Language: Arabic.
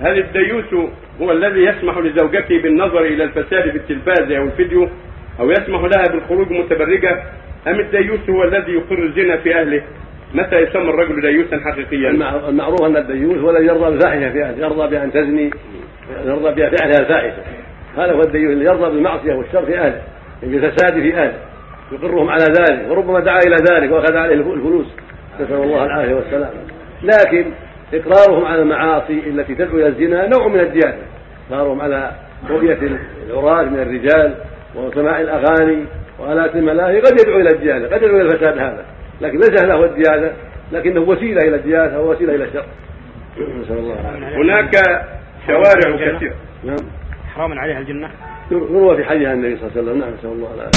هل الديوث هو الذي يسمح لزوجته بالنظر إلى الفساد في التلفاز أو الفيديو أو يسمح لها بالخروج متبرجة. أم الديوث هو الذي يقر الزنا في أهله؟ متى يسمى الرجل ديوثا حقيقيا؟ المع- المعروف أن الديوث هو الذي يرضى بالفاحشه في أهله يرضى بأن تزني يرضى بفعلها الفاحشة. هذا هو الديوث اللي يرضى بالمعصية والشر في أهله بالفساد في أهله يقرهم على ذلك وربما دعا إلى ذلك وأخذ عليه الفلوس. نسأل الله العافية والسلامه لكن إقرارهم على المعاصي التي تدعو إلى الزنا نوع من الديانه إقرارهم على رؤية العراة من الرجال وسماع الأغاني وآلات الملاهي قد يدعو إلى الديانه قد يدعو إلى الفساد هذا لكن ليس هذا هو الديانه لكنه وسيلة إلى الديانه ووسيله إلى الشر. نسأل الله العافية. هناك شوارع كثيرة. نعم. حرام عليها الجنة. يروى في حديث النبي صلى الله عليه وسلم. نعم نسأل الله العافية.